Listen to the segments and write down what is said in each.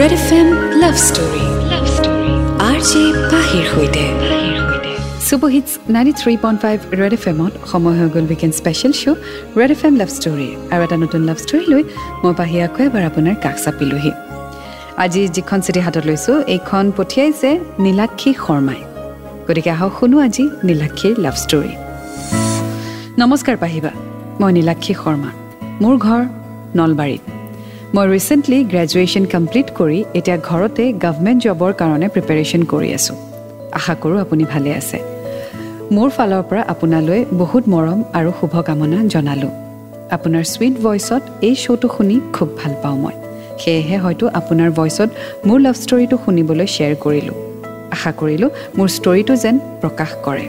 Red F M love story love story R J পাহিৰ সৈতে super hits ninety three point five red F এমত সময় হৈ গ'ল weekend special show' red F M love story আৰু এটা নতুন লাভ ষ্টৰী লৈ মই পাহি আকৌ এবাৰ আপোনাৰ কাষ চাপিলোহি। আজি যিখন চিঠি হাতত লৈছোঁ এইখন পঠিয়াইছে নীলাক্ষী শৰ্মাই। গতিকে আহক শুনো আজি নীলাক্ষীৰ লাভ ষ্টৰী নমস্কাৰ পাহিবা মই নীলাক্ষী শৰ্মা। মোৰ ঘৰ নলবাৰীত। মই ৰিচেণ্টলি গ্ৰেজুৱেশ্যন কমপ্লিট কৰি এতিয়া ঘৰতে গভমেণ্ট জবৰ কাৰণে প্ৰিপেৰেশ্যন কৰি আছোঁ। আশা কৰোঁ আপুনি ভালে আছে। মোৰ ফালৰ পৰা আপোনালৈ বহুত মৰম আৰু শুভকামনা জনালোঁ। আপোনাৰ চুইট ভইচত এই শ্ব'টো শুনি খুব ভাল পাওঁ মই। সেয়েহে হয়তো আপোনাৰ ভইচত মোৰ লাভ ষ্টৰিটো শুনিবলৈ শ্বেয়াৰ কৰিলোঁ। আশা কৰিলোঁ মোৰ ষ্টৰিটো যেন প্ৰকাশ কৰে।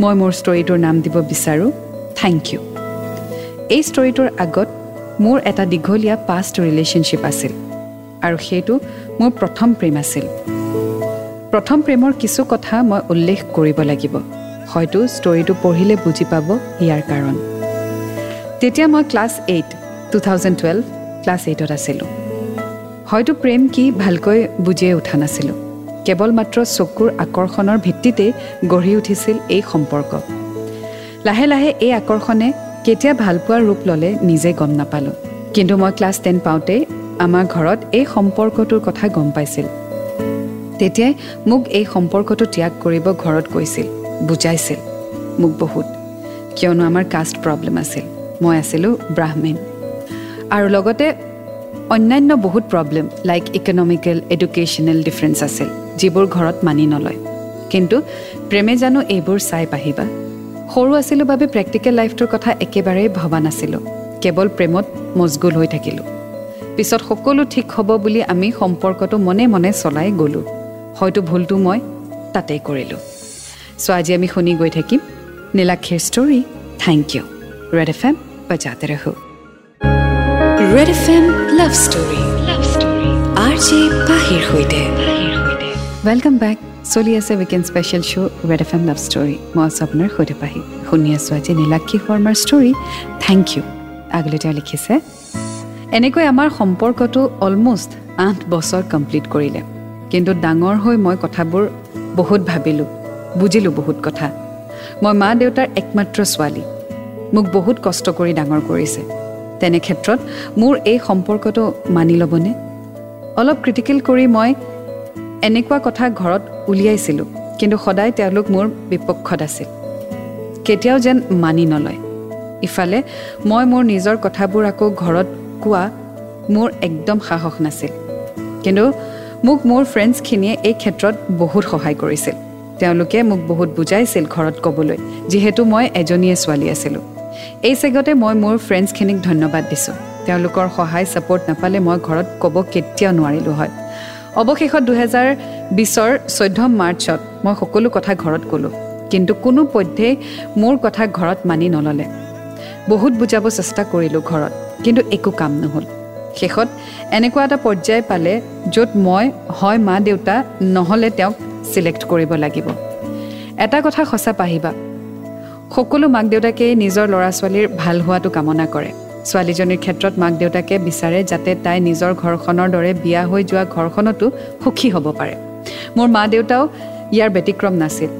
মই মোৰ ষ্টৰিটোৰ নাম দিব বিচাৰোঁ। থেংক ইউ এই ষ্টৰিটোৰ আগত মোৰ এটা দীঘলীয়া পাষ্ট ৰিলেশ্যনশ্বিপ আছিল। আৰু সেইটো মোৰ প্ৰথম প্ৰেম আছিল। প্ৰথম প্ৰেমৰ কিছু কথা মই উল্লেখ কৰিব লাগিব। হয়তো ষ্টৰিটো পঢ়িলে বুজি পাব ইয়াৰ কাৰণ। তেতিয়া মই class eight two thousand twelve class এইটত আছিলোঁ। হয়তো প্ৰেম কি ভালকৈ বুজিয়ে উঠা নাছিলোঁ। কেৱল মাত্ৰ চকুৰ আকৰ্ষণৰ ভিত্তিতেই গঢ়ি উঠিছিল এই সম্পৰ্ক। লাহে লাহে এই আকৰ্ষণে কেতিয়া ভালপোৱাৰ ৰূপ ল'লে নিজে গম নাপালোঁ। কিন্তু মই ক্লাছ টেন পাওঁতেই আমাৰ ঘৰত এই সম্পৰ্কটোৰ কথা গম পাইছিল। তেতিয়াই মোক এই সম্পৰ্কটো ত্যাগ কৰিব ঘৰত কৈছিল বুজাইছিল মোক বহুত কিয়নো আমাৰ কাষ্ট প্ৰব্লেম আছিল মই আছিলোঁ ব্ৰাহ্মীণ। আৰু লগতে অন্যান্য বহুত problem like economical educational difference আছিল যিবোৰ ঘৰত মানি নলয়। কিন্তু প্ৰেমে জানো এইবোৰ চাই পাহিবা? সৰু আছিলোঁ বাবে প্ৰেক্টিকেল লাইফটোৰ কথা একেবাৰেই ভবা নাছিলোঁ। কেৱল প্ৰেমত মজগুল হৈ থাকিলোঁ। পিছত সকলো ঠিক হ'ব বুলি আমি সম্পৰ্কটো মনে মনে চলাই গ'লোঁ। হয়তো ভুলটো মই তাতেই কৰিলোঁ। চ' আজি আমি শুনি গৈ থাকিম নীলাক্ষীৰ story thank you red F M বজাতে ৰহো red F M love story love story R J পাহিৰ সৈতে। ৱেলকাম বেক চলি আছে weekend special show' red F M love story মই আছোঁ আপোনাৰ সৈতে পাহি। শুনি আছোঁ আজি নীলাক্ষী শৰ্মাৰ ষ্টৰী থেংক ইউ আগলৈ তেওঁ লিখিছে এনেকৈ আমাৰ সম্পৰ্কটো অলমষ্ট আঠ বছৰ কমপ্লিট কৰিলে। কিন্তু ডাঙৰ হৈ মই কথাবোৰ বহুত ভাবিলোঁ বুজিলোঁ বহুত কথা। মই মা দেউতাৰ একমাত্ৰ ছোৱালী। মোক বহুত কষ্ট কৰি ডাঙৰ কৰিছে। তেনে ক্ষেত্ৰত মোৰ এই সম্পৰ্কটো মানি ল'বনে? অলপ ক্ৰিটিকেল কৰি মই এনেকুৱা কথা ঘৰত উলিয়াইছিলোঁ কিন্তু সদায় তেওঁলোক মোৰ বিপক্ষত আছিল। কেতিয়াও যেন মানি নলয়। ইফালে মই মোৰ নিজৰ কথাবোৰ আকৌ ঘৰত কোৱা মোৰ একদম সাহস নাছিল। কিন্তু মোক মোৰ ফ্ৰেণ্ডছখিনিয়ে এই ক্ষেত্ৰত বহুত সহায় কৰিছিল। তেওঁলোকে মোক বহুত বুজাইছিল ঘৰত ক'বলৈ যিহেতু মই এজনীয়ে ছোৱালী আছিলোঁ। এই চেগতে মই মোৰ ফ্ৰেণ্ডছখিনিক ধন্যবাদ দিছোঁ। তেওঁলোকৰ সহায় ছাপৰ্ট নাপালে মই ঘৰত ক'ব কেতিয়াও নোৱাৰিলোঁ হয়। অৱশেষত দুহেজাৰ বিছৰ চৈধ্য মাৰ্চত মই সকলো কথা ঘৰত ক'লোঁ কিন্তু কোনো পধ্যেই মোৰ কথা ঘৰত মানি নল'লে। বহুত বুজাব চেষ্টা কৰিলোঁ ঘৰত কিন্তু একো কাম নহ'ল। শেষত এনেকুৱা এটা পৰ্যায় পালে য'ত মই হয় মা দেউতা নহ'লে তেওঁক চিলেক্ট কৰিব লাগিব। এটা কথা সঁচা পাহিবা সকলো মাক দেউতাকেই নিজৰ ল'ৰা ছোৱালীৰ ভাল হোৱাটো কামনা কৰে। ছোৱালীজনীৰ ক্ষেত্ৰত মাক দেউতাকে বিচাৰে যাতে তাই নিজৰ ঘৰখনৰ দৰে বিয়া হৈ যোৱা ঘৰখনতো সুখী হ'ব পাৰে। মোৰ মা দেউতাও ইয়াৰ ব্যতিক্ৰম নাছিল।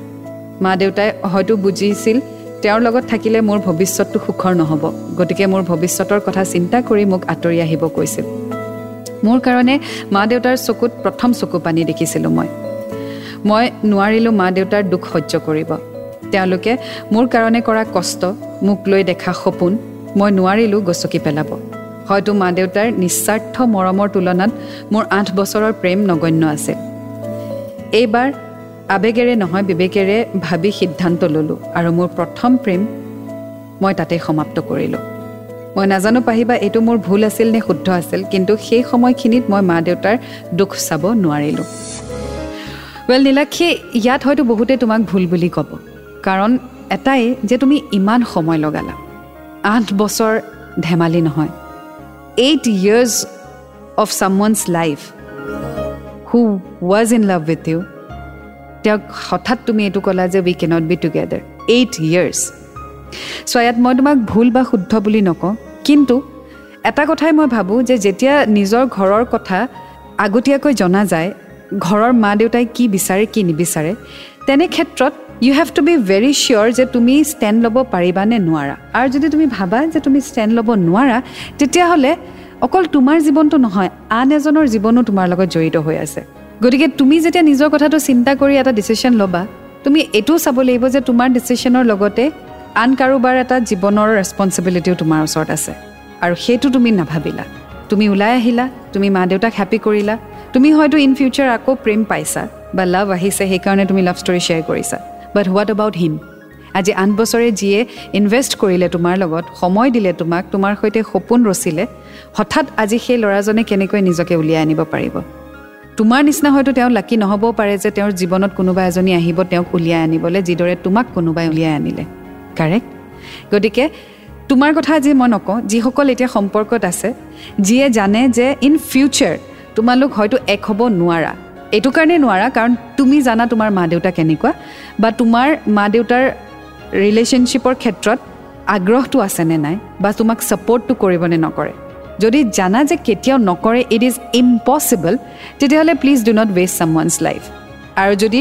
মা দেউতাই হয়তো বুজিছিল তেওঁৰ লগত থাকিলে মোৰ ভৱিষ্যতটো সুখৰ নহ'ব। গতিকে মোৰ ভৱিষ্যতৰ কথা চিন্তা কৰি মোক আঁতৰি আহিব কৈছিল। মোৰ কাৰণে মা দেউতাৰ চকুত প্ৰথম চকু পানী দেখিছিলোঁ মই। মই নোৱাৰিলোঁ মা দেউতাৰ দুখ সহ্য কৰিব। তেওঁলোকে মোৰ কাৰণে কৰা কষ্ট মোক লৈ দেখা সপোন মই নোৱাৰিলোঁ গচকি পেলাব। হয়তো মা দেউতাৰ নিস্বাৰ্থ মৰমৰ তুলনাত মোৰ আঠ বছৰৰ প্ৰেম নগণ্য আছিল। এইবাৰ আৱেগেৰে নহয় বিবেকেৰে ভাবি সিদ্ধান্ত ল'লোঁ আৰু মোৰ প্ৰথম প্ৰেম মই তাতেই সমাপ্ত কৰিলোঁ। মই নাজানো পাহিবা এইটো মোৰ ভুল আছিল নে শুদ্ধ আছিল কিন্তু সেই সময়খিনিত মই মা দেউতাৰ দুখ চাব নোৱাৰিলোঁ। ৱেল নীলাক্ষী ইয়াত হয়তো বহুতে তোমাক ভুল বুলি ক'ব। কাৰণ এটাই যে তুমি ইমান সময় লগালা। আঠ বছৰ ধেমালি নহয়। Eight years of someone's life who was in love with you তেওঁক হঠাৎ তুমি এইটো ক'লা যে we can't be together eight years so' ইয়াত মই তোমাক ভুল বা শুদ্ধ বুলি নকওঁ কিন্তু এটা কথাই মই ভাবোঁ যে যেতিয়া নিজৰ ঘৰৰ কথা আগতীয়াকৈ জনা যায় ঘৰৰ মা দেউতাই কি বিচাৰে কি নিবিচাৰে তেনে ক্ষেত্ৰত you have to be very sure যে তুমি ষ্টেণ্ড ল'ব পাৰিবা নে নোৱাৰা। আৰু যদি তুমি ভাবা যে তুমি ষ্টেণ্ড ল'ব নোৱাৰা তেতিয়াহ'লে অকল তোমাৰ জীৱনটো নহয় আন এজনৰ জীৱনো তোমাৰ লগত জড়িত হৈ আছে। গতিকে তুমি যেতিয়া নিজৰ কথাটো চিন্তা কৰি এটা ডিচিশ্যন ল'বা তুমি এইটোও চাব লাগিব যে তোমাৰ ডিচিশ্যনৰ লগতে আন কাৰোবাৰ এটা জীৱনৰ ৰেচপনচিবিলিটিও তোমাৰ ওচৰত আছে। আৰু সেইটো তুমি নাভাবিলা। তুমি ওলাই আহিলা তুমি মা দেউতাক হেপী কৰিলা। তুমি হয়তো ইন ফিউচাৰ আকৌ প্ৰেম পাইছা বা লাভ আহিছে সেইকাৰণে তুমি লাভ ষ্টৰী শ্বেয়াৰ কৰিছা। বাট হোৱাট এবাউট হিম আজি আঠ বছৰে যিয়ে ইনভেষ্ট কৰিলে তোমাৰ লগত সময় দিলে তোমাক তোমাৰ সৈতে সপোন ৰচিলে হঠাৎ আজি সেই ল'ৰাজনে কেনেকৈ নিজকে উলিয়াই আনিব পাৰিব? তোমাৰ নিচিনা হয়তো তেওঁ লাকি নহ'বও পাৰে যে তেওঁৰ জীৱনত কোনোবা এজনী আহিব তেওঁক উলিয়াই আনিবলৈ যিদৰে তোমাক কোনোবাই উলিয়াই আনিলে। কাৰেক্ট গতিকে তোমাৰ কথা আজি মই নকওঁ যিসকল এতিয়া সম্পৰ্কত আছে যিয়ে জানে যে ইন ফিউচাৰ তোমালোক হয়তো এক হ'ব নোৱাৰা। এইটো কাৰণে নোৱাৰা কাৰণ তুমি জানা তোমাৰ মা দেউতা কেনেকুৱা বা তোমাৰ মা দেউতাৰ ৰিলেশ্যনশ্বিপৰ ক্ষেত্ৰত আগ্ৰহটো আছেনে নাই বা তোমাক ছাপৰ্টটো কৰিবনে নকৰে। যদি জানা যে কেতিয়াও নকৰে ইট ইজ ইম্পচিবল তেতিয়াহ'লে please do not waste someone's life আৰু যদি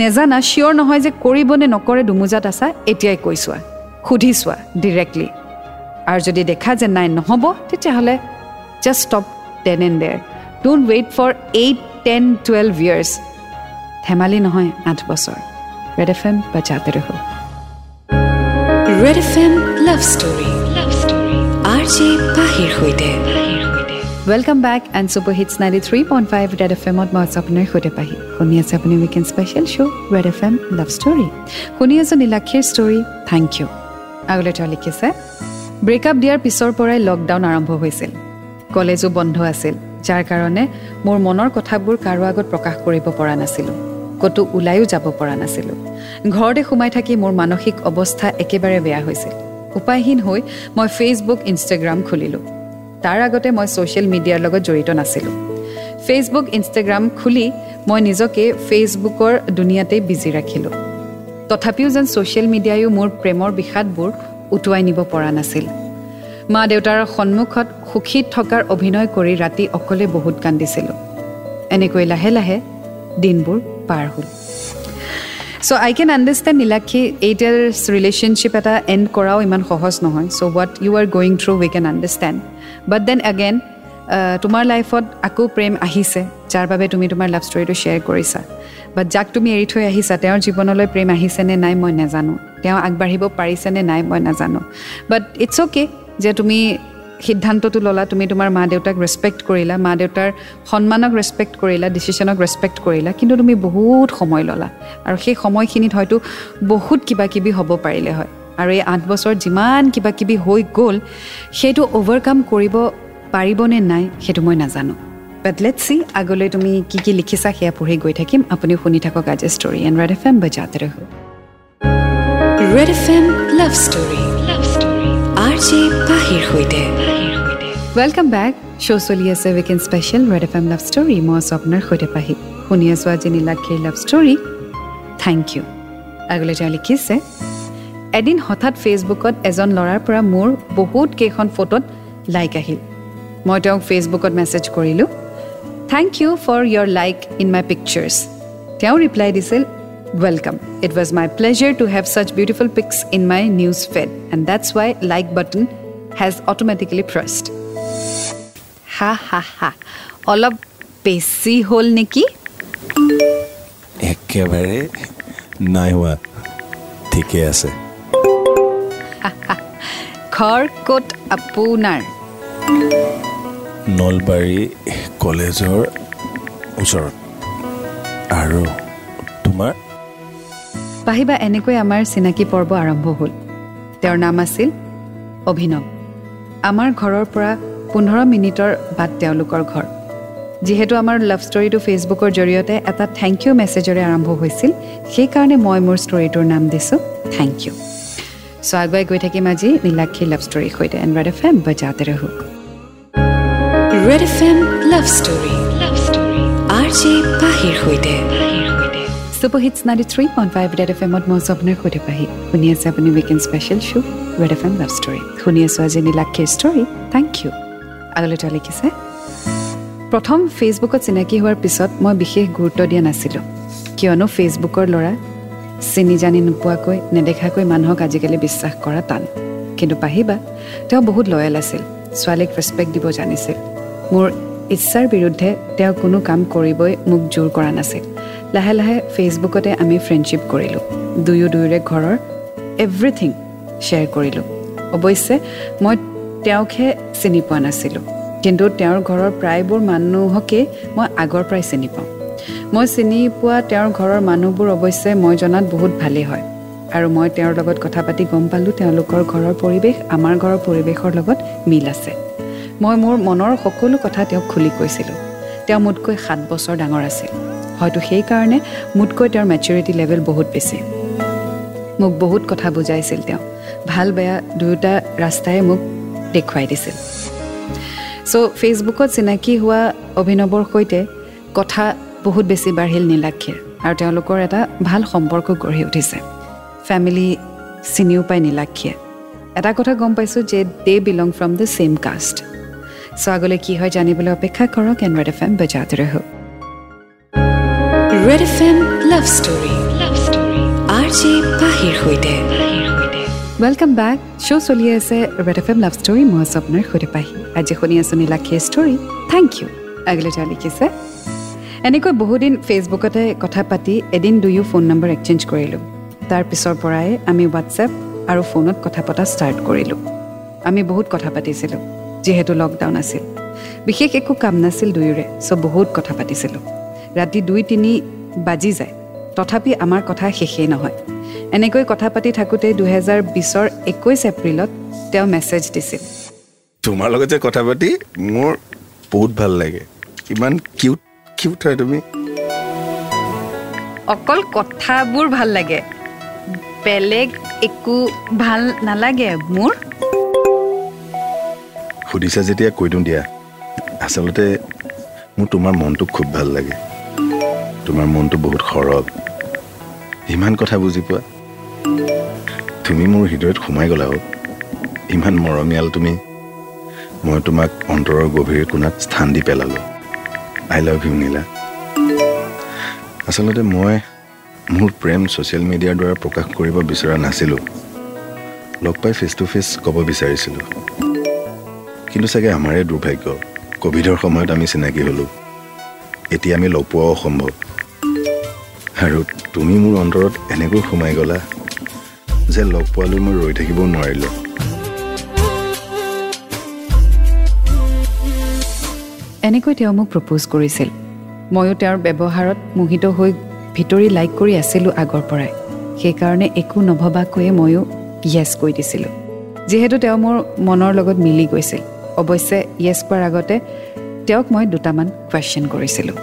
নেজানা চিয়'ৰ নহয় যে কৰিবনে নকৰে দুমোজাত আছা এতিয়াই কৈ চোৱা সুধি চোৱা ডিৰেক্টলি আৰু যদি দেখা যে নাই নহ'ব তেতিয়াহ'লে just stop then and there don't wait for eight ten twelve years ধেমালি নহয় আঠ বছৰ। ৰেড এফ এম বাজাতে ৰহ red F M love story love story R J পাহিৰ সৈতে। Welcome back and super hits ninety three point five red F এমত মই আছোঁ আপোনাৰ সৈতে পাহি। শুনি আছে আপুনি weekend special show' red F M love story শুনি আছোঁ নীলাক্ষীৰ ষ্টৰী থেংক ইউ আগলৈ তেওঁ লিখিছে ব্ৰেকআপ দিয়াৰ পিছৰ পৰাই লকডাউন আৰম্ভ হৈছিল। কলেজো বন্ধ আছিল। যাৰ কাৰণে মোৰ মনৰ কথাবোৰ কাৰো আগত প্ৰকাশ কৰিব পৰা নাছিলোঁ ক'তো ওলায়ো যাব পৰা নাছিলোঁ। ঘৰতে সোমাই থাকি মোৰ মানসিক অৱস্থা একেবাৰে বেয়া হৈছিল। উপায়হীন হৈ মই ফেচবুক ইনষ্টাগ্ৰাম খুলিলোঁ। তাৰ আগতে মই ছ'চিয়েল মিডিয়াৰ লগত জড়িত নাছিলোঁ। ফেচবুক ইনষ্টাগ্ৰাম খুলি মই নিজকে ফেচবুকৰ দুনিয়াতেই বিজি ৰাখিলোঁ। তথাপিও যেন ছ'চিয়েল মিডিয়ায়ো মোৰ প্ৰেমৰ বিষাদবোৰ উটুৱাই নিব পৰা নাছিল। মা দেউতাৰ সন্মুখত সুখী থকাৰ অভিনয় কৰি ৰাতি অকলে বহুত কান্দিছিলোঁ। এনেকৈ লাহে লাহে দিনবোৰ পাৰ হ'ল। So' I can understand Nilakshi eight years relationship এটা এণ্ড কৰাও ইমান সহজ নহয়। So' what you are going through we can understand but then again তোমাৰ লাইফত আকৌ প্ৰেম আহিছে যাৰ বাবে তুমি তোমাৰ লাভ ষ্টৰিটো শ্বেয়াৰ কৰিছা। বাট যাক তুমি এৰি থৈ আহিছা তেওঁৰ জীৱনলৈ প্ৰেম আহিছেনে নাই মই নাজানো। তেওঁ আগবাঢ়িব পাৰিছেনে নাই মই নাজানো। বাট ইটছ অ'কে যে তুমি সিদ্ধান্তটো ল'লা তুমি তোমাৰ মা দেউতাক ৰেচপেক্ট কৰিলা মা দেউতাৰ সন্মানক ৰেচপেক্ট কৰিলা ডিচিশ্যনক ৰেচপেক্ট কৰিলা কিন্তু তুমি বহুত সময় ল'লা। আৰু সেই সময়খিনিত হয়তো বহুত কিবা কিবি হ'ব পাৰিলে হয়। আৰু এই আঠ বছৰত যিমান কিবা কিবি হৈ গ'ল সেইটো অভাৰকাম কৰিব পাৰিবনে নাই সেইটো মই নাজানো। বাট লেট চি আগলৈ তুমি কি কি লিখিছা সেয়া পঢ়ি গৈ থাকিম। আপুনি শুনি থাকক আজি story and red F M বজাতে red F M love story সৈতে ৱেলকাম বেক শ্ব' চলি আছে weekend special red F M love story মই আছোঁ আপোনাৰ সৈতে পাহি শুনি আছোঁ আজি নীলাক্ষীৰ লাভ ষ্টৰী থেংক ইউ আগলৈ তেওঁ লিখিছে এদিন হঠাৎ ফেচবুকত এজন ল'ৰাৰ পৰা মোৰ বহুত কেইখন ফটোত লাইক আহিল মই তেওঁক ফেচবুকত মেছেজ কৰিলোঁ thank you for your like in my pictures তেওঁ ৰিপ্লাই দিছিল welcome it was my pleasure to have such beautiful pics in my news feed and that's why like button has automatically pressed ha ha ha অলপ বেছি হ'ল নেকি একেবাৰে নাই হোৱা। ঠিকে আছে। ঘৰ ক'ত আপোনাৰ? নলবাৰী কলেজৰ ওচৰত। আৰু পাহিবা এনেকৈ আমাৰ চিনাকি পৰ্ব আৰম্ভ হ'ল। তেওঁৰ নাম আছিল অভিনৱ। আমাৰ ঘৰৰ পৰা পোন্ধৰ মিনিটৰ বাট তেওঁলোকৰ ঘৰ। যিহেতু আমাৰ লাভ ষ্টৰিটো ফেচবুকৰ জৰিয়তে এটা থেংক ইউ মেছেজেৰে আৰম্ভ হৈছিল সেইকাৰণে মই মোৰ ষ্টৰিটোৰ নাম দিছোঁ থেংক ইউ চ' আগুৱাই গৈ থাকিম আজি নীলাক্ষী লাভ ষ্টৰীৰ সৈতে এণ্ড ৰেড এফ এম বজাতে ৰহো red F M love story love story R J পাহিৰ সৈতে। Super hits ninety three point five red F এমত মই আপোনাৰ সৈতে পাহি। শুনি আছে আপুনি weekend special show' red F M love story শুনি আছোঁ আজি নীলাক্ষীৰ ষ্টৰী থেংক ইউ আগলৈ তেওঁ লিখিছে প্ৰথম ফেচবুকত চিনাকি হোৱাৰ পিছত মই বিশেষ গুৰুত্ব দিয়া নাছিলোঁ। কিয়নো ফেচবুকৰ ল'ৰা চিনি জানি নোপোৱাকৈ নেদেখাকৈ মানুহক আজিকালি বিশ্বাস কৰা টান। কিন্তু পাহিবা তেওঁ বহুত লয়েল আছিল। ছোৱালীক ৰেচপেক্ট দিব জানিছিল। মোৰ ইচ্ছাৰ বিৰুদ্ধে তেওঁ কোনো কাম কৰিবই মোক জোৰ কৰা নাছিল। লাহে লাহে ফেচবুকতে আমি ফ্ৰেণ্ডশ্বিপ কৰিলোঁ। দুয়ো দুয়োৰে ঘৰৰ এভৰিথিং শ্বেয়াৰ কৰিলোঁ। অৱশ্যে মই তেওঁকহে চিনি পোৱা নাছিলোঁ। কিন্তু তেওঁৰ ঘৰৰ প্ৰায়বোৰ মানুহকেই মই আগৰ পৰাই চিনি পাওঁ। মই চিনি পোৱা তেওঁৰ ঘৰৰ মানুহবোৰ অৱশ্যে মই জনাত বহুত ভালেই হয়। আৰু মই তেওঁৰ লগত কথা পাতি গম পালোঁ তেওঁলোকৰ ঘৰৰ পৰিৱেশ আমাৰ ঘৰৰ পৰিৱেশৰ লগত মিল আছে। মই মোৰ মনৰ সকলো কথা তেওঁক খুলি কৈছিলোঁ। তেওঁ মোতকৈ সাত বছৰ ডাঙৰ আছিল। হয়তো সেইকাৰণে মোতকৈ তেওঁৰ মেচিউৰিটি লেভেল বহুত বেছি। মোক বহুত কথা বুজাইছিল তেওঁ। ভাল বেয়া দুয়োটা ৰাস্তাই মোক দেখুৱাই দিছিল। চ' ফেচবুকত চিনাকি হোৱা অভিনৱৰ সৈতে কথা বহুত বেছি বাঢ়িল নীলাক্ষীৰ আৰু তেওঁলোকৰ এটা ভাল সম্পৰ্ক গঢ়ি উঠিছে। ফেমিলি চিনিও পায় নীলাক্ষীয়ে। এটা কথা গম পাইছোঁ যে they belong from the same caste so' আগলৈ কি হয় জানিবলৈ অপেক্ষা কৰক এন ৰেড এফ এম বজাত ৰহ। Red F M love story love story R J পাহিৰ সৈতে ৱেলকাম বেক শ্ব' চলি আছে red F M love story মই আছোঁ আপোনাৰ সৈতে পাহি। আজি শুনি আছোঁ নীলাক্ষীৰ ষ্টৰী থেংক ইউ আগলৈ তেওঁ লিখিছে এনেকৈ বহুদিন ফেচবুকতে কথা পাতি এদিন দুয়ো ফোন নম্বৰ এক্সেঞ্জ কৰিলোঁ। তাৰ পিছৰ পৰাই আমি হোৱাটছএপ আৰু ফোনত কথা পতা ষ্টাৰ্ট কৰিলোঁ। আমি বহুত কথা পাতিছিলোঁ যিহেতু লকডাউন আছিল। বিশেষ একো কাম নাছিল দুয়োৰে চ' বহুত কথা পাতিছিলোঁ। ৰাতি দুই তিনি বাজি যায়। তথাপি আমাৰ কথা শেষেই নহয়। এনেকৈ কথা পাতি থাকোঁতে দুহেজাৰ বিছৰ একৈছ এপ্ৰিলত তেওঁ মেছেজ দিছিল। তোমাৰ লগত যে কথা পাতি মোৰ বহুত ভাল লাগে। ইমান কিউট কিউট হয় তুমি। অকল কথাবোৰ ভাল লাগে। বেলেগ একো ভাল নালাগে মোৰ। সুধিছা যেতিয়া কৈ দিওঁ দিয়া। আচলতে মোৰ তোমাৰ মনটো খুব ভাল লাগে। তোমাৰ মনটো বহুত সৰল। ইমান কথা বুজি পোৱা? তুমি মোৰ হৃদয়ত সোমাই গ'লা হওক ইমান মৰমীয়াল তুমি। মই তোমাক অন্তৰৰ গভীৰ কোণাত স্থান দি পেলালোঁ। আই লাভ ইউ নীলা। আচলতে মই মোৰ প্ৰেম ছ'চিয়েল মিডিয়াৰ দ্বাৰা প্ৰকাশ কৰিব বিচৰা নাছিলোঁ। লগ পাই ফেচ টু ফেচ ক'ব বিচাৰিছিলোঁ। কিন্তু চাগে আমাৰে দুৰ্ভাগ্য। ক'ভিডৰ সময়ত আমি চিনাকি হ'লোঁ। এতিয়া আমি লগ পোৱাও অসম্ভৱ। আৰু তুমি মোৰ অন্তৰত এনেকৈ সোমাই গ'লা যে লগ পোৱালৈ মই ৰৈ থাকিব নোৱাৰিলোঁ। এনেকৈ তেওঁ মোক প্ৰপ'জ কৰিছিল। ময়ো তেওঁৰ ব্যৱহাৰত মোহিত হৈ ভিতৰি লাইক কৰি আছিলোঁ আগৰ পৰাই। সেইকাৰণে একো নভবাকৈয়ে ময়ো য়েছ কৈ দিছিলোঁ। যিহেতু তেওঁ মোৰ মনৰ লগত মিলি গৈছিল। অৱশ্যে য়েছ কোৱাৰ আগতে তেওঁক মই দুটামান কুৱেশ্যন কৰিছিলোঁ।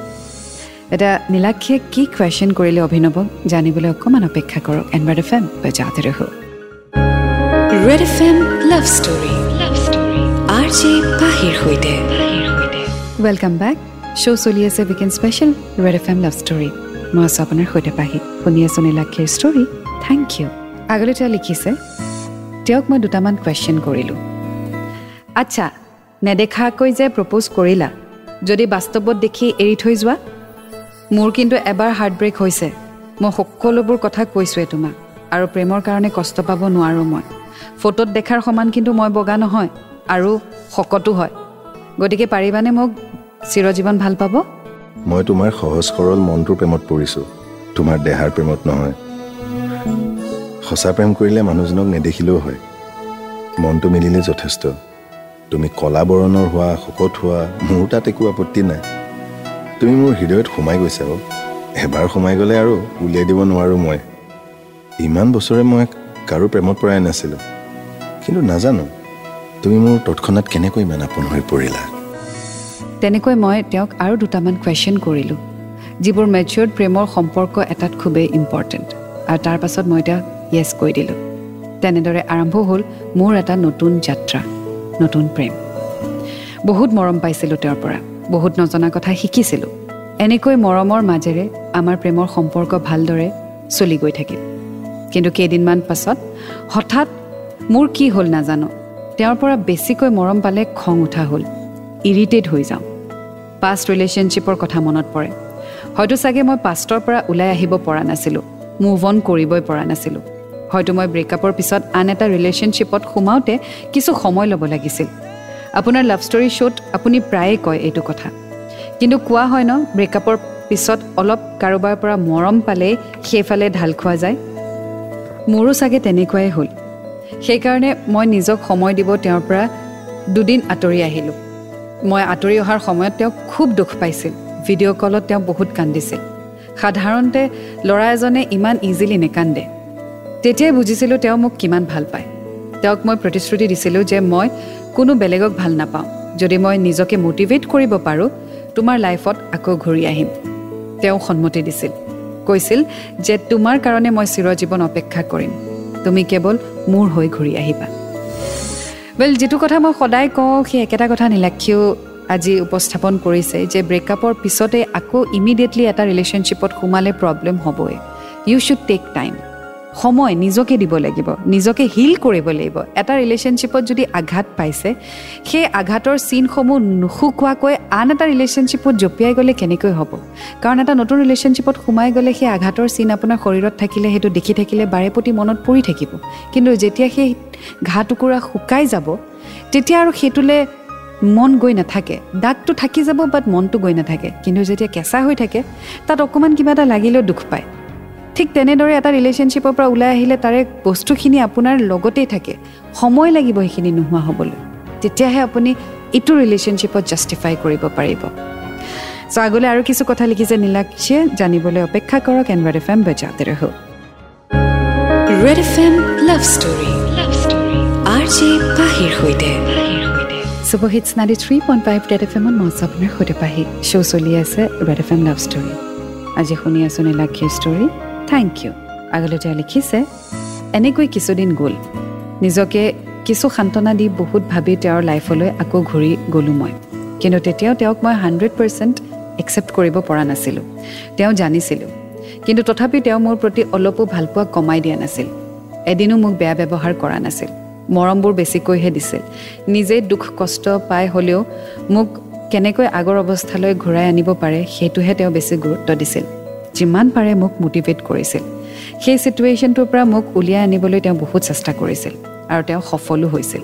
এতিয়া নীলাক্ষীয়ে কি কুৱেশ্যন কৰিলে অভিনৱক জানিবলৈ অকণমান অপেক্ষা কৰক। এণ্ড ৰেড এফ এম বজাতে ৰহো। Red F M love story love story R J পাহিৰ সৈতে। ৱেলকাম বেক শ্ব' চলি আছে weekend special red F M love story মই আছোঁ আপোনাৰ সৈতে পাহি শুনি আছোঁ নীলাক্ষীৰ ষ্টৰী থেংক ইউ আগলৈ তেওঁ লিখিছে তেওঁক মই দুটামান কুৱেশ্যন কৰিলোঁ। আচ্ছা নেদেখাকৈ যে প্ৰপ'জ কৰিলা যদি বাস্তৱত দেখি এৰি থৈ যোৱা মোৰ কিন্তু এবাৰ হাৰ্ট ব্ৰেক হৈছে। মই সকলোবোৰ কথা কৈছোঁৱে তোমাক আৰু প্ৰেমৰ কাৰণে কষ্ট পাব নোৱাৰোঁ মই। ফটোত দেখাৰ সমান কিন্তু মই বগা নহয় আৰু শকতো হয়। গতিকে পাৰিবানে মোক চিৰজীৱন ভাল পাব? মই তোমাৰ সহজ সৰল মনটোৰ প্ৰেমত পৰিছোঁ। তোমাৰ দেহাৰ প্ৰেমত নহয়। সঁচা প্ৰেম কৰিলে মানুহজনক নেদেখিলেও হয়। মনটো মিলিলে যথেষ্ট। তুমি কলা বৰণৰ হোৱা শকত হোৱা মোৰ তাত একো আপত্তি নাই। তুমি মোৰ হৃদয়ত সোমাই গৈছা অ' এবাৰ সোমাই গ'লে আৰু উলিয়াই দিব নোৱাৰোঁ মই। ইমান বছৰে মই কাৰো প্ৰেমত পৰাই নাছিলোঁ। কিন্তু নাজানো তুমি মোৰ তৎক্ষণাত কেনেকৈ ইমান আপোন হৈ পৰিলা? তেনেকৈ মই তেওঁক আৰু দুটামান কুৱেশ্যন কৰিলোঁ যিবোৰ মেচিয়ৰ্ড প্ৰেমৰ সম্পৰ্ক এটাত খুবেই ইম্পৰ্টেণ্ট আৰু তাৰ পাছত মই তেওঁক য়েছ কৈ দিলোঁ। তেনেদৰে আৰম্ভ হ'ল মোৰ এটা নতুন যাত্ৰা নতুন প্ৰেম। বহুত মৰম পাইছিলোঁ তেওঁৰ পৰা। বহুত নজনা কথা শিকিছিলোঁ। এনেকৈ মৰমৰ মাজেৰে আমাৰ প্ৰেমৰ সম্পৰ্ক ভালদৰে চলি গৈ থাকিল। কিন্তু কেইদিনমান পাছত হঠাৎ মোৰ কি হ'ল নাজানো তেওঁৰ পৰা বেছিকৈ মৰম পালে খং উঠা হ'ল ইৰিটেট হৈ যাওঁ। পাষ্ট ৰিলেশ্যনশ্বিপৰ কথা মনত পৰে। হয়তো চাগে মই পাষ্টৰ পৰা ওলাই আহিব পৰা নাছিলোঁ মুভ অন কৰিবই পৰা নাছিলোঁ। হয়তো মই ব্ৰেকআপৰ পিছত আন এটা ৰিলেশ্যনশ্বিপত সোমাওঁতে কিছু সময় ল'ব লাগিছিল। আপোনাৰ লাভ ষ্টৰী শ্ব'ত আপুনি প্ৰায়ে কয় এইটো কথা। কিন্তু কোৱা হয় ন ব্ৰেকআপৰ পিছত অলপ কাৰোবাৰ পৰা মৰম পালেই সেইফালে ঢাল খোৱা যায়। মোৰো চাগে তেনেকুৱাই হ'ল। সেইকাৰণে মই নিজক সময় দিব তেওঁৰ পৰা দুদিন আঁতৰি আহিলোঁ। মই আঁতৰি অহাৰ সময়ত তেওঁ খুব দুখ পাইছিল। ভিডিঅ' কলত তেওঁ বহুত কান্দিছিল। সাধাৰণতে ল'ৰা এজনে ইমান ইজিলি নেকান্দে। তেতিয়াই বুজিছিলোঁ তেওঁ মোক কিমান ভাল পায়। তেওঁক মই প্ৰতিশ্ৰুতি দিছিলোঁ যে মই কোনো বেলেগক ভাল নাপাওঁ। যদি মই নিজকে মটিভেট কৰিব পাৰোঁ তোমাৰ লাইফত আকৌ ঘূৰি আহিম। তেওঁ সন্মতি দিছিল। কৈছিল যে তোমাৰ কাৰণে মই চিৰজীৱন অপেক্ষা কৰিম। তুমি কেৱল মোৰ হৈ ঘূৰি আহিবা। ৱেল যিটো কথা মই সদায় কওঁ সেই একেটা কথা নীলাক্ষীও আজি উপস্থাপন কৰিছে যে ব্ৰেকআপৰ পিছতে আকৌ ইমিডিয়েটলি এটা ৰিলেশ্যনশ্বিপত সোমালে প্ৰব্লেম হ'বই। ইউ শ্বুড টেক টাইম সময় নিজকে দিব লাগিব নিজকে হিল কৰিব লাগিব। এটা ৰিলেশ্যনশ্বিপত যদি আঘাত পাইছে সেই আঘাতৰ চিনসমূহ নুশুকোৱাকৈ আন এটা ৰিলেশ্যনশ্বিপত জঁপিয়াই গ'লে কেনেকৈ হ'ব? কাৰণ এটা নতুন ৰিলেশ্যনশ্বিপত সোমাই গ'লে সেই আঘাতৰ চিন আপোনাৰ শৰীৰত থাকিলে সেইটো দেখি থাকিলে বাৰে প্ৰতি মনত পৰি থাকিব। কিন্তু যেতিয়া সেই ঘাঁ টুকুৰা শুকাই যাব তেতিয়া আৰু সেইটোলৈ মন গৈ নাথাকে। দাগটো থাকি যাব বাট মনটো গৈ নাথাকে। কিন্তু যেতিয়া কেঁচা হৈ থাকে তাত অকণমান কিবা এটা লাগিলেও দুখ পায়। ঠিক তেনেদৰে এটা ৰিলেশ্যনশ্বিপৰ পৰা ওলাই আহিলে তাৰে বস্তুখিনি আপোনাৰ লগতেই থাকে। সময় লাগিব সেইখিনি নোহোৱা হ'বলৈ। তেতিয়াহে আপুনি ইটো ৰিলেশ্যনশ্বিপত জাষ্টিফাই কৰিব পাৰিব। চ' আগলৈ আৰু কিছু কথা লিখিছে নীলাক্ষীয়ে। জানিবলৈ অপেক্ষা কৰক এণ্ড ৰেড এফ এম বজাতে ৰহ। Red F M love story. Love story. R J পাহিৰ সৈতে। Super hits ninety three point five red F এমত মঞ্চ আপোনাৰ সৈতে পাহি। শ্ব' চলি আছে red F M love story. আজি শুনি আছোঁ নীলাক্ষীৰ ষ্টৰী থেংক ইউ আগলৈ তেওঁ লিখিছে এনেকৈ কিছুদিন গ'ল। নিজকে কিছু সান্তনা দি বহুত ভাবি তেওঁৰ লাইফলৈ আকৌ ঘূৰি গ'লোঁ মই। কিন্তু তেতিয়াও তেওঁক মই হাণ্ড্ৰেড পাৰ্চেণ্ট একচেপ্ট কৰিব পৰা নাছিলোঁ। তেওঁ জানিছিলোঁ। কিন্তু তথাপি তেওঁ মোৰ প্ৰতি অলপো ভালপোৱা কমাই দিয়া নাছিল। এদিনো মোক বেয়া ব্যৱহাৰ কৰা নাছিল। মৰমবোৰ বেছিকৈহে দিছিল। নিজেই দুখ কষ্ট পাই হ'লেও মোক কেনেকৈ আগৰ অৱস্থালৈ ঘূৰাই আনিব পাৰে সেইটোহে তেওঁ বেছি গুৰুত্ব দিছিল। যিমান পাৰে মোক মটিভেট কৰিছিল। সেই ছিটুৱেশ্যনটোৰ পৰা মোক উলিয়াই আনিবলৈ তেওঁ বহুত চেষ্টা কৰিছিল আৰু তেওঁ সফলো হৈছিল।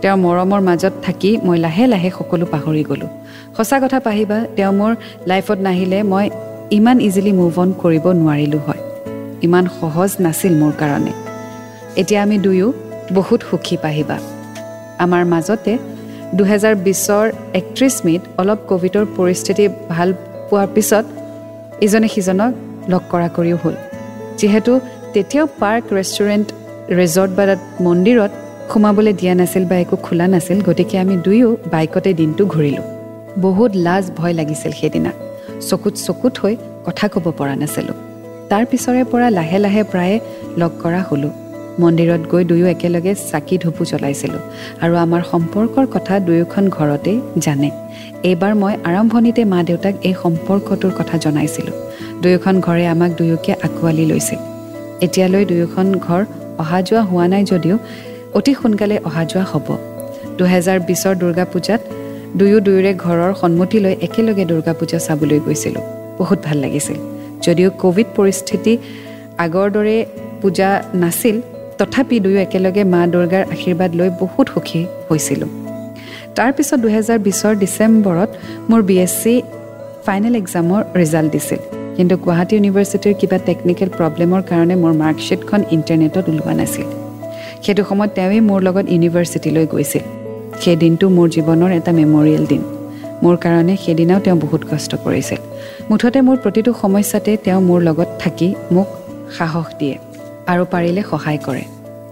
তেওঁৰ মৰমৰ মাজত থাকি মই লাহে লাহে সকলো পাহৰি গ'লোঁ। সঁচা কথা পাহিবা তেওঁ মোৰ লাইফত নাহিলে মই ইমান ইজিলি মুভ অন কৰিব নোৱাৰিলোঁ হয়। ইমান সহজ নাছিল মোৰ কাৰণে। এতিয়া আমি দুয়ো বহুত সুখী পাহিবা। আমাৰ মাজতে দুহেজাৰ বিছৰ একত্ৰিছ মে'ত অলপ ক'ভিডৰ পৰিস্থিতি ভাল পোৱাৰ পিছত ইজনে সিজনক লগ কৰা কৰিও হ'ল। যিহেতু তেতিয়াও পাৰ্ক ৰেষ্টুৰেণ্ট ৰিজৰ্ট বা মন্দিৰত সোমাবলৈ দিয়া নাছিল বা একো খোলা নাছিল গতিকে আমি দুয়ো বাইকতে দিনটো ঘূৰিলোঁ। বহুত লাজ ভয় লাগিছিল সেইদিনা। চকুত চকুত হৈ কথা ক'ব পৰা নাছিলোঁ। তাৰ পিছৰে পৰা লাহে লাহে প্ৰায়ে লগ কৰা হ'লোঁ। মন্দিৰত গৈ দুয়ো একেলগে চাকি ধুপু জ্বলাইছিলোঁ। আৰু আমাৰ সম্পৰ্কৰ কথা দুয়োখন ঘৰতেই জানে। এইবাৰ মই আৰম্ভণিতে মা দেউতাক এই সম্পৰ্কটোৰ কথা জনাইছিলোঁ। দুয়োখন ঘৰে আমাক দুয়োকে আঁকোৱালি লৈছিল। এতিয়ালৈ দুয়োখন ঘৰ অহা যোৱা হোৱা নাই যদিও অতি সোনকালে অহা যোৱা হ'ব। দুহেজাৰ বিছৰ দুৰ্গা পূজাত দুয়ো দুয়োৰে ঘৰৰ সন্মতি লৈ একেলগে দুৰ্গা পূজা চাবলৈ গৈছিলোঁ। বহুত ভাল লাগিছিল। যদিও ক'ভিড পৰিস্থিতি আগৰ দৰে পূজা নাছিল তথাপি দুয়ো একেলগে মা দুৰ্গাৰ আশীৰ্বাদ লৈ বহুত সুখী হৈছিলোঁ। তাৰপিছত দুহেজাৰ বিছৰ ডিচেম্বৰত মোৰ বি এছ চি ফাইনেল এক্সামৰ ৰিজাল্ট দিছিল। কিন্তু গুৱাহাটী ইউনিভাৰ্চিটিৰ কিবা টেকনিকেল প্ৰব্লেমৰ কাৰণে মোৰ মাৰ্কশ্বিটখন ইণ্টাৰনেটত ওলোৱা নাছিল। সেইটো সময়ত তেওঁৱেই মোৰ লগত ইউনিভাৰ্চিটিলৈ গৈছিল। সেই দিনটো মোৰ জীৱনৰ এটা মেমৰিয়েল দিন। মোৰ কাৰণে সেইদিনাও তেওঁ বহুত কষ্ট কৰিছিল। মুঠতে মোৰ প্ৰতিটো সমস্যাতে তেওঁ মোৰ লগত থাকি মোক সাহস দিয়ে আৰু পাৰিলে সহায় কৰে।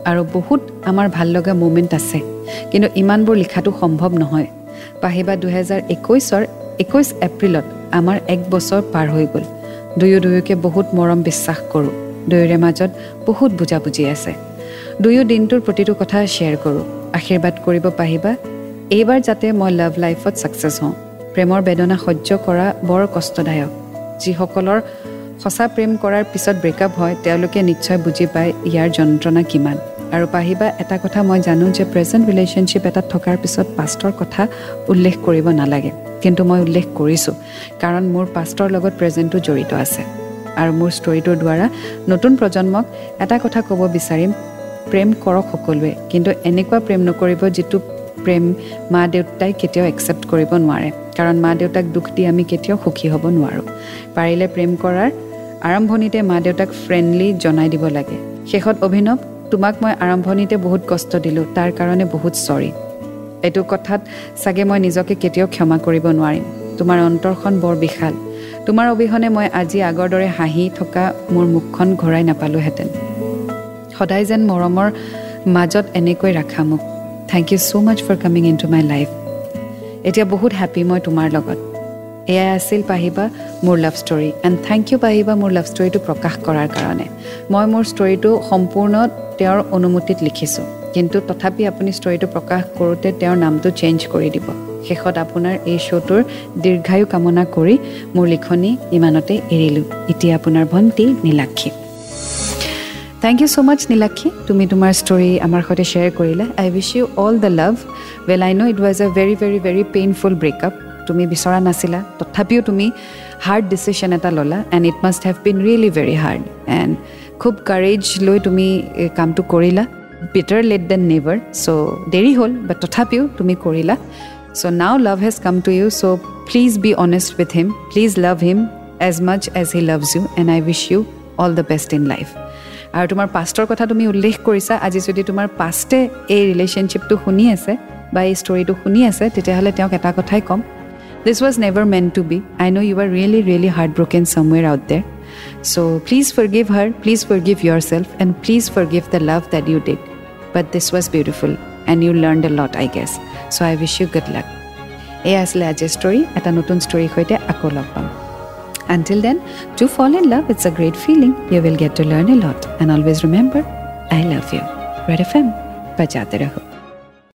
আৰু বহুত আমাৰ ভাল লগা মুমেণ্ট আছে। কিন্তু ইমানবোৰ লিখাটো সম্ভৱ নহয়। পাহিবা দুহেজাৰ একৈছৰ একৈছ এপ্ৰিলত আমাৰ এক বছৰ পাৰ হৈ গ'ল। দুয়ো দুয়োকে বহুত মৰম বিশ্বাস কৰোঁ। দুয়োৰে মাজত বহুত বুজাবুজি আছে। দুয়ো দিনটোৰ প্ৰতিটো কথা শ্বেয়াৰ কৰোঁ। আশীৰ্বাদ কৰিব পাৰিবা এইবাৰ যাতে মই লাভ লাইফত ছাকচেছ হওঁ। প্ৰেমৰ বেদনা সহ্য কৰা বৰ কষ্টদায়ক। যিসকলৰ সঁচা প্ৰেম কৰাৰ পিছত ব্ৰেকআপ হয় তেওঁলোকে নিশ্চয় বুজি পায় ইয়াৰ যন্ত্ৰণা কিমান। আৰু পাহিবা এটা কথা মই জানো যে প্ৰেজেণ্ট ৰিলেশ্যনশ্বিপ এটাত থকাৰ পিছত পাষ্টৰ কথা উল্লেখ কৰিব নালাগে। কিন্তু মই উল্লেখ কৰিছোঁ কাৰণ মোৰ পাষ্টৰ লগত প্ৰেজেণ্টটো জড়িত আছে। আৰু মোৰ ষ্টৰিটোৰ দ্বাৰা নতুন প্ৰজন্মক এটা কথা ক'ব বিচাৰিম প্ৰেম কৰক সকলোৱে কিন্তু এনেকুৱা প্ৰেম নকৰিব যিটো প্ৰেম মা দেউতাই কেতিয়াও একচেপ্ট কৰিব নোৱাৰে। কাৰণ মা দেউতাক দুখ দি আমি কেতিয়াও সুখী হ'ব নোৱাৰোঁ। পাৰিলে প্ৰেম কৰাৰ আৰম্ভণিতে মা দেউতাক ফ্ৰেণ্ডলি জনাই দিব লাগে। শেষত অভিনৱ তোমাক মই আৰম্ভণিতে বহুত কষ্ট দিলোঁ তাৰ কাৰণে বহুত চৰি। এইটো কথাত চাগে মই নিজকে কেতিয়াও ক্ষমা কৰিব নোৱাৰিম। তোমাৰ অন্তৰখন বৰ বিশাল। তোমাৰ অবিহনে মই আজি আগৰ দৰে হাঁহি থকা মোৰ মুখখন ঘূৰাই নাপালোহেঁতেন। সদায় যেন মৰমৰ মাজত এনেকৈ ৰাখা মোক। Thank you so' much for coming into my life এতিয়া বহুত হেপ্পী মই তোমাৰ লগত। এয়াই আছিল পাহিবা মোৰ love story and thank you পাহিবা মোৰ লাভ ষ্টৰীটো প্ৰকাশ কৰাৰ কাৰণে। মই মোৰ ষ্টৰীটো সম্পূৰ্ণ তেওঁৰ অনুমতিত লিখিছোঁ। কিন্তু তথাপি আপুনি ষ্টৰীটো প্ৰকাশ কৰোঁতে তেওঁৰ নামটো চেঞ্জ কৰি দিব। শেষত আপোনাৰ এই শ্ব'টোৰ দীৰ্ঘায়ু কামনা কৰি মোৰ লিখনি ইমানতে এৰিলোঁ। এতিয়া আপোনাৰ ভণ্টি Nilakshi. Thank you so' much Nilakshi. তুমি তোমাৰ ষ্টৰী আমাৰ সৈতে শ্বেয়াৰ কৰিলা। I wish you all the love well I know' it was a very very very painful breakup তুমি বিচৰা নাছিলা। তথাপিও তুমি হাৰ্ড ডিচিশ্যন এটা ল'লা and it must have been really very hard and খুব কাৰেজ লৈ তুমি কামটো কৰিলা। Better late than never so' দেৰি হ'ল বাট তথাপিও তুমি কৰিলা। So' now love has come to you so' please be honest with him please love him as much as he loves you and I wish you all the best in life আৰু তোমাৰ pastor কথা তুমি উল্লেখ কৰিছা আজি যদি তোমাৰ পাষ্টে এই ৰিলেশ্যনশ্বিপটো শুনি আছে বা এই ষ্টৰিটো শুনি আছে তেতিয়াহ'লে তেওঁক এটা কথাই ক'ম This was never meant to be I know' you are really really heart broken somewhere out there so' please forgive her please forgive yourself and please forgive the love that you did but this was beautiful and you learn the lot I guess so' I wish you good luck এয়া আছিলে আজিৰ story এটা নতুন ষ্টৰীৰ সৈতে আকৌ লগ পাম Until then, to fall in love, it's a great feeling. You will get to learn a lot. And always remember, I love you. Red FM, bajate raho.